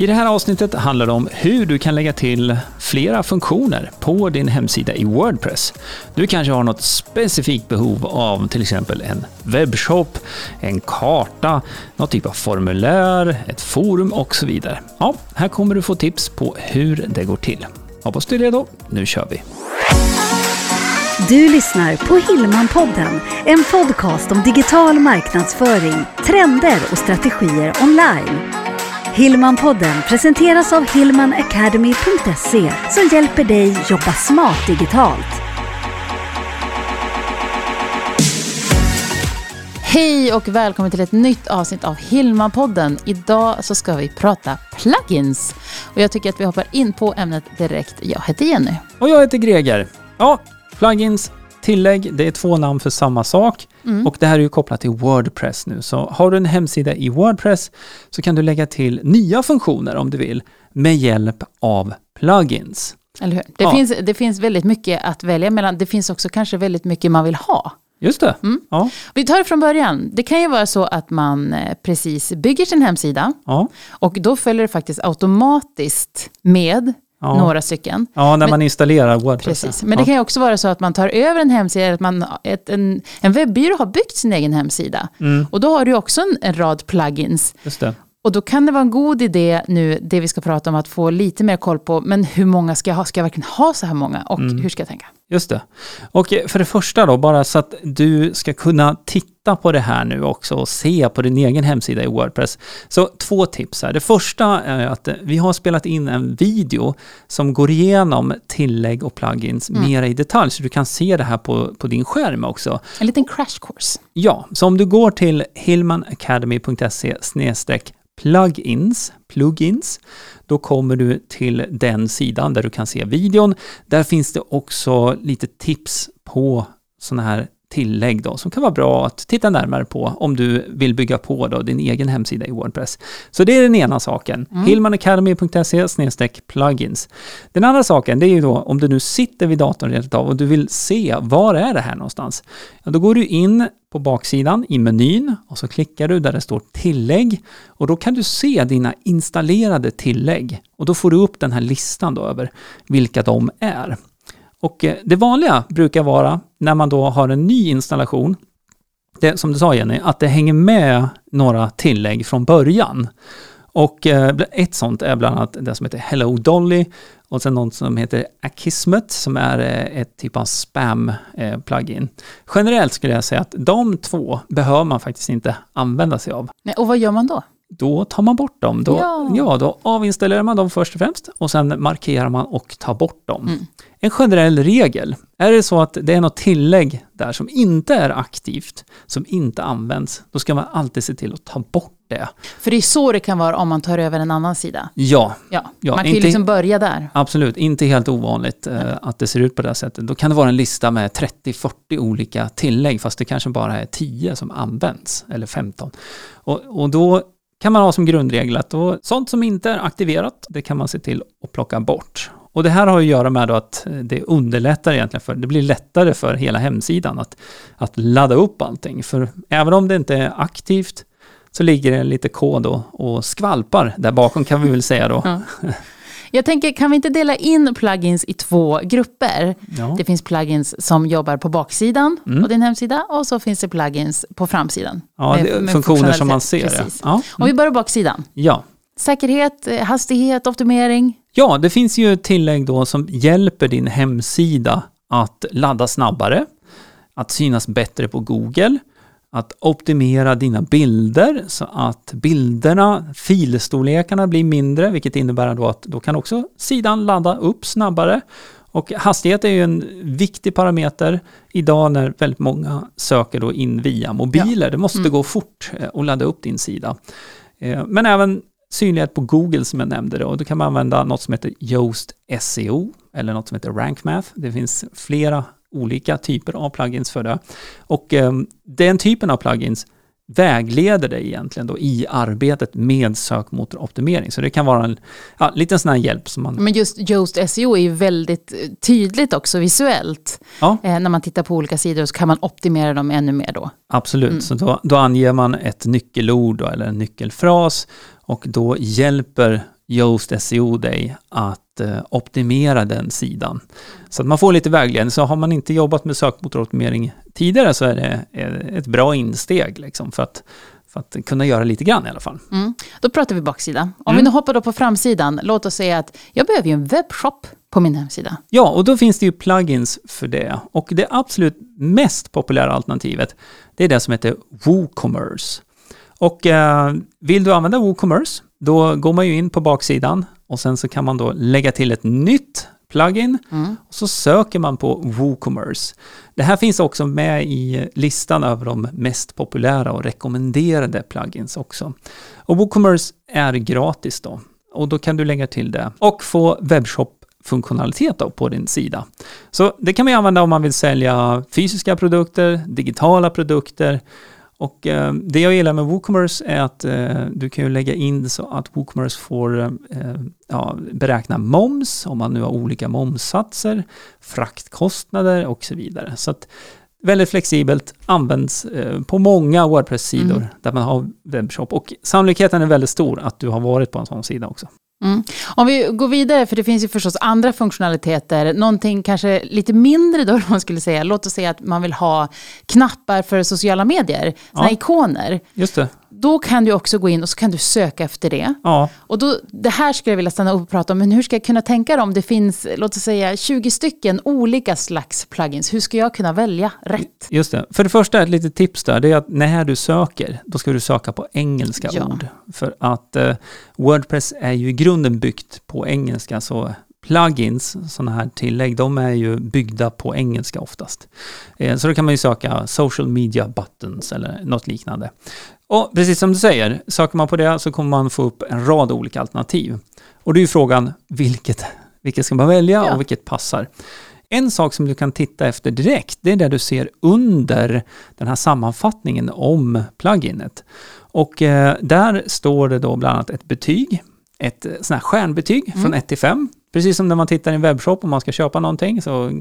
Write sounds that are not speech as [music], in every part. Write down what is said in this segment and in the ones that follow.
I det här avsnittet handlar det om hur du kan lägga till flera funktioner på din hemsida i Wordpress. Du kanske har något specifikt behov av till exempel en webbshop, en karta, någon typ av formulär, ett forum och så vidare. Ja, här kommer du få tips på hur det går till. Hoppas du är redo. Nu kör vi! Du lyssnar på Hillmanpodden, en podcast om digital marknadsföring, trender och strategier online. Hillmanpodden presenteras av hillmanacademy.se som hjälper dig jobba smart digitalt. Hej och välkommen till ett nytt avsnitt av Hillmanpodden. Idag så ska vi prata plugins. Och jag tycker att vi hoppar in på ämnet direkt. Jag heter Jenny. Och jag heter Greger. Ja, plugins, tillägg, det är två namn för samma sak. Mm. Och det här är ju kopplat till Wordpress nu. Så har du en hemsida i Wordpress så kan du lägga till nya funktioner om du vill med hjälp av plugins. Eller hur? Det, Ja. finns, det finns väldigt mycket att välja mellan. Det finns också kanske väldigt mycket man vill ha. Just det. Mm. Ja, Vi tar det från början. Det kan ju vara så att man eh, precis bygger sin hemsida ja, och då följer det faktiskt automatiskt med ja. några stycken. ja när Men- man installerar Wordpress. Precis. Men det kan ju också vara så att man tar över en hemsida, eller att man, ett, en, en webbyrå har byggt sin egen hemsida. Mm, Och då har du också en, en rad plugins. just det. Och då kan det vara en god idé nu, det vi ska prata om, att få lite mer koll på, men hur många ska jag ha? Ska jag verkligen ha så här många? Och Mm. hur ska jag tänka? Just det. Och för det första då, bara så att du ska kunna titta på det här nu också och se på din egen hemsida i Wordpress. Så två tips här. Det första är att vi har spelat in en video som går igenom tillägg och plugins Mm. mera i detalj, så du kan se det här på, på din skärm också. En liten crash course. Ja, så om du går till hillmanacademy.se plugins, plugins, då kommer du till den sidan där du kan se videon. Där finns det också lite tips på sådana här tillägg då, som kan vara bra att titta närmare på om du vill bygga på då din egen hemsida i Wordpress. Så det är den ena saken. Mm. hillmanacademy.se plugins. Den andra saken, det är ju då om du nu sitter vid datorn rent av och du vill se var är det här någonstans? Ja, då går du in på baksidan i menyn och så klickar du där det står tillägg och då kan du se dina installerade tillägg och då får du upp den här listan då över vilka de är. Och eh, det vanliga brukar vara när man då har en ny installation, det, som du sa Jenny, att det hänger med några tillägg från början. Och eh, ett sånt är bland annat det som heter Hello Dolly och sen något som heter Akismet som är eh, ett typ av spam-plugin. Eh, Generellt skulle jag säga att de två behöver man faktiskt inte använda sig av. Nej, och vad gör man då? Då tar man bort dem. Då, Ja. ja. då avinstallerar man dem först och främst och sen markerar man och tar bort dem. Mm. En generell regel, är det så att det är något tillägg där som inte är aktivt, som inte används, då ska man alltid se till att ta bort det. För det är så det kan vara om man tar över en annan sida. Ja, Ja, Ja, man kan ju inte- liksom börja där. absolut. Inte helt ovanligt eh, att det ser ut på det här sättet. Då kan det vara en lista med 30-40 olika tillägg, fast det kanske bara är 10 som används, eller 15. Och, och då kan man ha som grundregel att då, sånt som inte är aktiverat, det kan man se till att plocka bort. Och det här har att göra med att eh, det underlättar egentligen för, det blir lättare för hela hemsidan att, att ladda upp allting. För även om det inte är aktivt så ligger det lite kod och, och skvalpar där bakom kan vi väl säga då. Ja. [laughs] Jag tänker, kan vi inte dela in plugins i två grupper? Ja. Det finns plugins som jobbar på baksidan Mm. på din hemsida och så finns det plugins på framsidan. Ja, med- det är med funktioner som man ser. Precis. Ja. Om vi börjar baksidan. ja. Säkerhet, eh, hastighet, optimering. ja, det finns ju tillägg då som hjälper din hemsida att ladda snabbare, att synas bättre på Google, att optimera dina bilder så att bilderna, filstorlekarna blir mindre, vilket innebär då att då kan också sidan ladda upp snabbare. Och hastighet är ju en viktig parameter idag när väldigt många söker då in via mobiler. Det måste Mm. gå fort eh, att ladda upp din sida. Eh, Men även synlighet på Google som jag nämnde då. Då kan man använda något som heter Yoast SEO eller något som heter Rank Math. Det finns flera olika typer av plugins för det. Och eh, den typen av plugins vägleder dig egentligen då i arbetet med sökmotoroptimering. Så det kan vara en ja, liten sån här hjälp som man... Men just Yoast SEO är ju väldigt eh, tydligt också visuellt. Ja. Eh, när man tittar på olika sidor så kan man optimera dem ännu mer då. Absolut, Mm. så då, då anger man ett nyckelord då, eller en nyckelfras och då hjälper Yoast SEO dig att eh, optimera den sidan. Så att man får lite vägledning. Så har man inte jobbat med sökmotoroptimering tidigare så är det ett bra insteg liksom, för, att, för att kunna göra lite grann i alla fall. Mm. Då pratar vi baksida. Om Mm. vi nu hoppar då på framsidan, låt oss säga att jag behöver ju en webbshop på min hemsida. Ja, och då finns det ju plugins för det. Och det absolut mest populära alternativet, det är det som heter WooCommerce. Och eh, vill du använda WooCommerce, då går man ju in på baksidan och sen så kan man då lägga till ett nytt plugin Mm. och så söker man på WooCommerce. Det här finns också med i listan över de mest populära och rekommenderade plugins också. Och WooCommerce är gratis då och då kan du lägga till det och få webbshop-funktionalitet då på din sida. Så det kan man använda om man vill sälja fysiska produkter, digitala produkter och eh, det jag gillar med WooCommerce är att eh, du kan ju lägga in så att WooCommerce får eh, ja, beräkna moms, om man nu har olika momssatser, fraktkostnader och så vidare. Så att väldigt flexibelt, används eh, på många Wordpress-sidor Mm. där man har webbshop. Och sannolikheten är väldigt stor att du har varit på en sån sida också. Mm. Om vi går vidare, för det finns ju förstås andra funktionaliteter, någonting kanske lite mindre då, [laughs] man skulle säga. Låt oss säga att man vill ha knappar för sociala medier, Ja. ikoner. Just det. Då kan du också gå in och så kan du söka efter det. Ja, Och då, det här skulle jag vilja stanna upp och prata om, men hur ska jag kunna tänka då om det finns, låt oss säga 20 stycken olika slags plugins, hur ska jag kunna välja rätt? just det. För det första, ett litet tips där, det är att när du söker, då ska du söka på engelska Ja. ord. För att eh, Wordpress är ju i grunden byggt på engelska, så plugins, sådana här tillägg, de är ju byggda på engelska oftast. Eh, så då kan man ju söka social media buttons eller något liknande. Och precis som du säger, söker man på det så kommer man få upp en rad olika alternativ. Och det är ju frågan, vilket, vilket ska man välja Ja. och vilket passar? En sak som du kan titta efter direkt, det är det du ser under den här sammanfattningen om pluginet. Och eh, där står det då bland annat ett betyg, ett eh, sånt här stjärnbetyg från 1 till 5. Precis som när man tittar i en webbshop om man ska köpa någonting så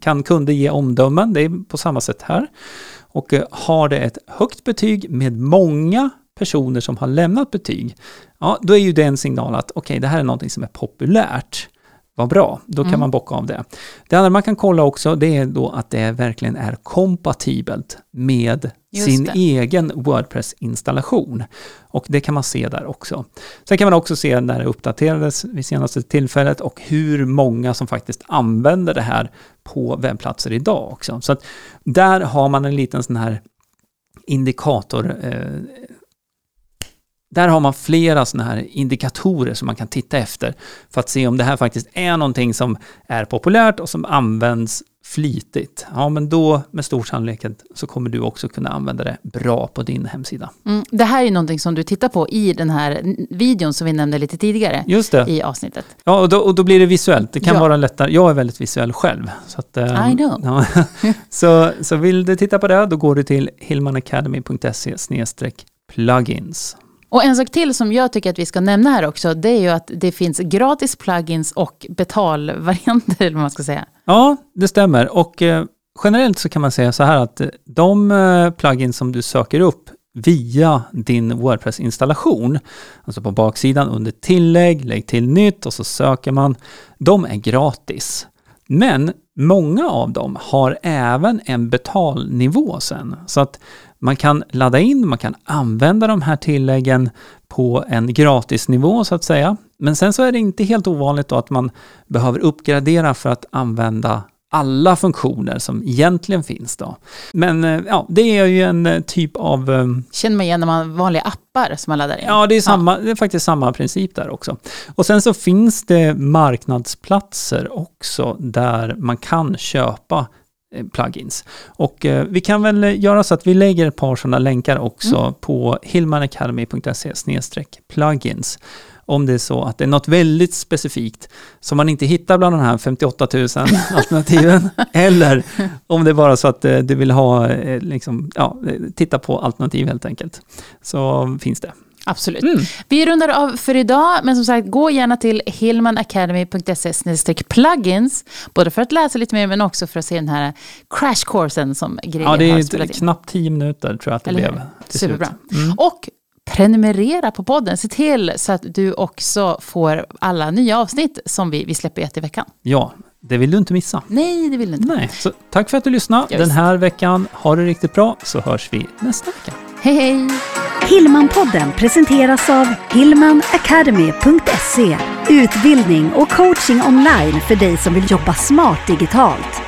kan kunder ge omdömen, det är på samma sätt här. Och eh, har det ett högt betyg med många personer som har lämnat betyg, ja då är ju det en signal att okej, det här är någonting som är populärt. Vad bra, då kan Mm. man bocka av det. Det andra man kan kolla också, det är då att det verkligen är kompatibelt med Just sin det. egen Wordpress-installation. Och det kan man se där också. Sen kan man också se när det uppdaterades vid senaste tillfället och hur många som faktiskt använder det här på webbplatser idag också. Så att där har man en liten sån här indikator. Eh, där har man flera såna här indikatorer som man kan titta efter för att se om det här faktiskt är någonting som är populärt och som används flitigt. Ja, men då med stor sannolikhet så kommer du också kunna använda det bra på din hemsida. Mm. Det här är någonting som du tittar på i den här videon som vi nämnde lite tidigare Just det. i avsnittet. Ja, och då, och då blir det visuellt. Det kan Ja. vara lättare. Jag är väldigt visuell själv. Så, att, eh, I know. Ja. [laughs] så, så vill du titta på det, då går du till hillmanacademy.se plugins. Och en sak till som jag tycker att vi ska nämna här också, det är ju att det finns gratis plugins och betalvarianter, [laughs] eller vad man ska säga. Ja, det stämmer. Och eh, generellt så kan man säga så här att eh, de eh, plugins som du söker upp via din Wordpress-installation, alltså på baksidan under tillägg, lägg till nytt och så söker man, de är gratis. Men många av dem har även en betalnivå sen. Så att man kan ladda in, man kan använda de här tilläggen på en gratisnivå så att säga. Men sen så är det inte helt ovanligt då att man behöver uppgradera för att använda alla funktioner som egentligen finns då. Men eh, ja, det är ju en eh, typ av eh, Känner man igen när man vanliga appar som man laddar in. Ja, det är, samma, det är faktiskt samma princip där också. Och sen så finns det marknadsplatser också där man kan köpa plugins. Och eh, vi kan väl göra så att vi lägger ett par sådana länkar också på hillmanacademy.se plugins om det är så att det är något väldigt specifikt som man inte hittar bland de här 58 000 [laughs] alternativen. eller om det är bara så att eh, du vill ha, eh, liksom, ja, eh, titta på alternativ helt enkelt. Så finns det. Absolut. Mm. Vi rundar av för idag, men som sagt, gå gärna till hillmanacademy.se plugins, både för att läsa lite mer, men också för att se den här crashcoursen som Greger Ja, det har är spelat in. knappt 10 minuter tror jag att det Eller blev. Superbra. Mm. Och prenumerera på podden. Se till så att du också får alla nya avsnitt som vi, vi släpper ett i veckan. Ja, det vill du inte missa. Nej, det vill du inte. Nej, så tack för att du lyssnade Ja, den här veckan. Ha det riktigt bra så hörs vi nästa vecka. Hej, hej! Hillmanpodden presenteras av hillmanacademy.se Utbildning och coaching online för dig som vill jobba smart digitalt.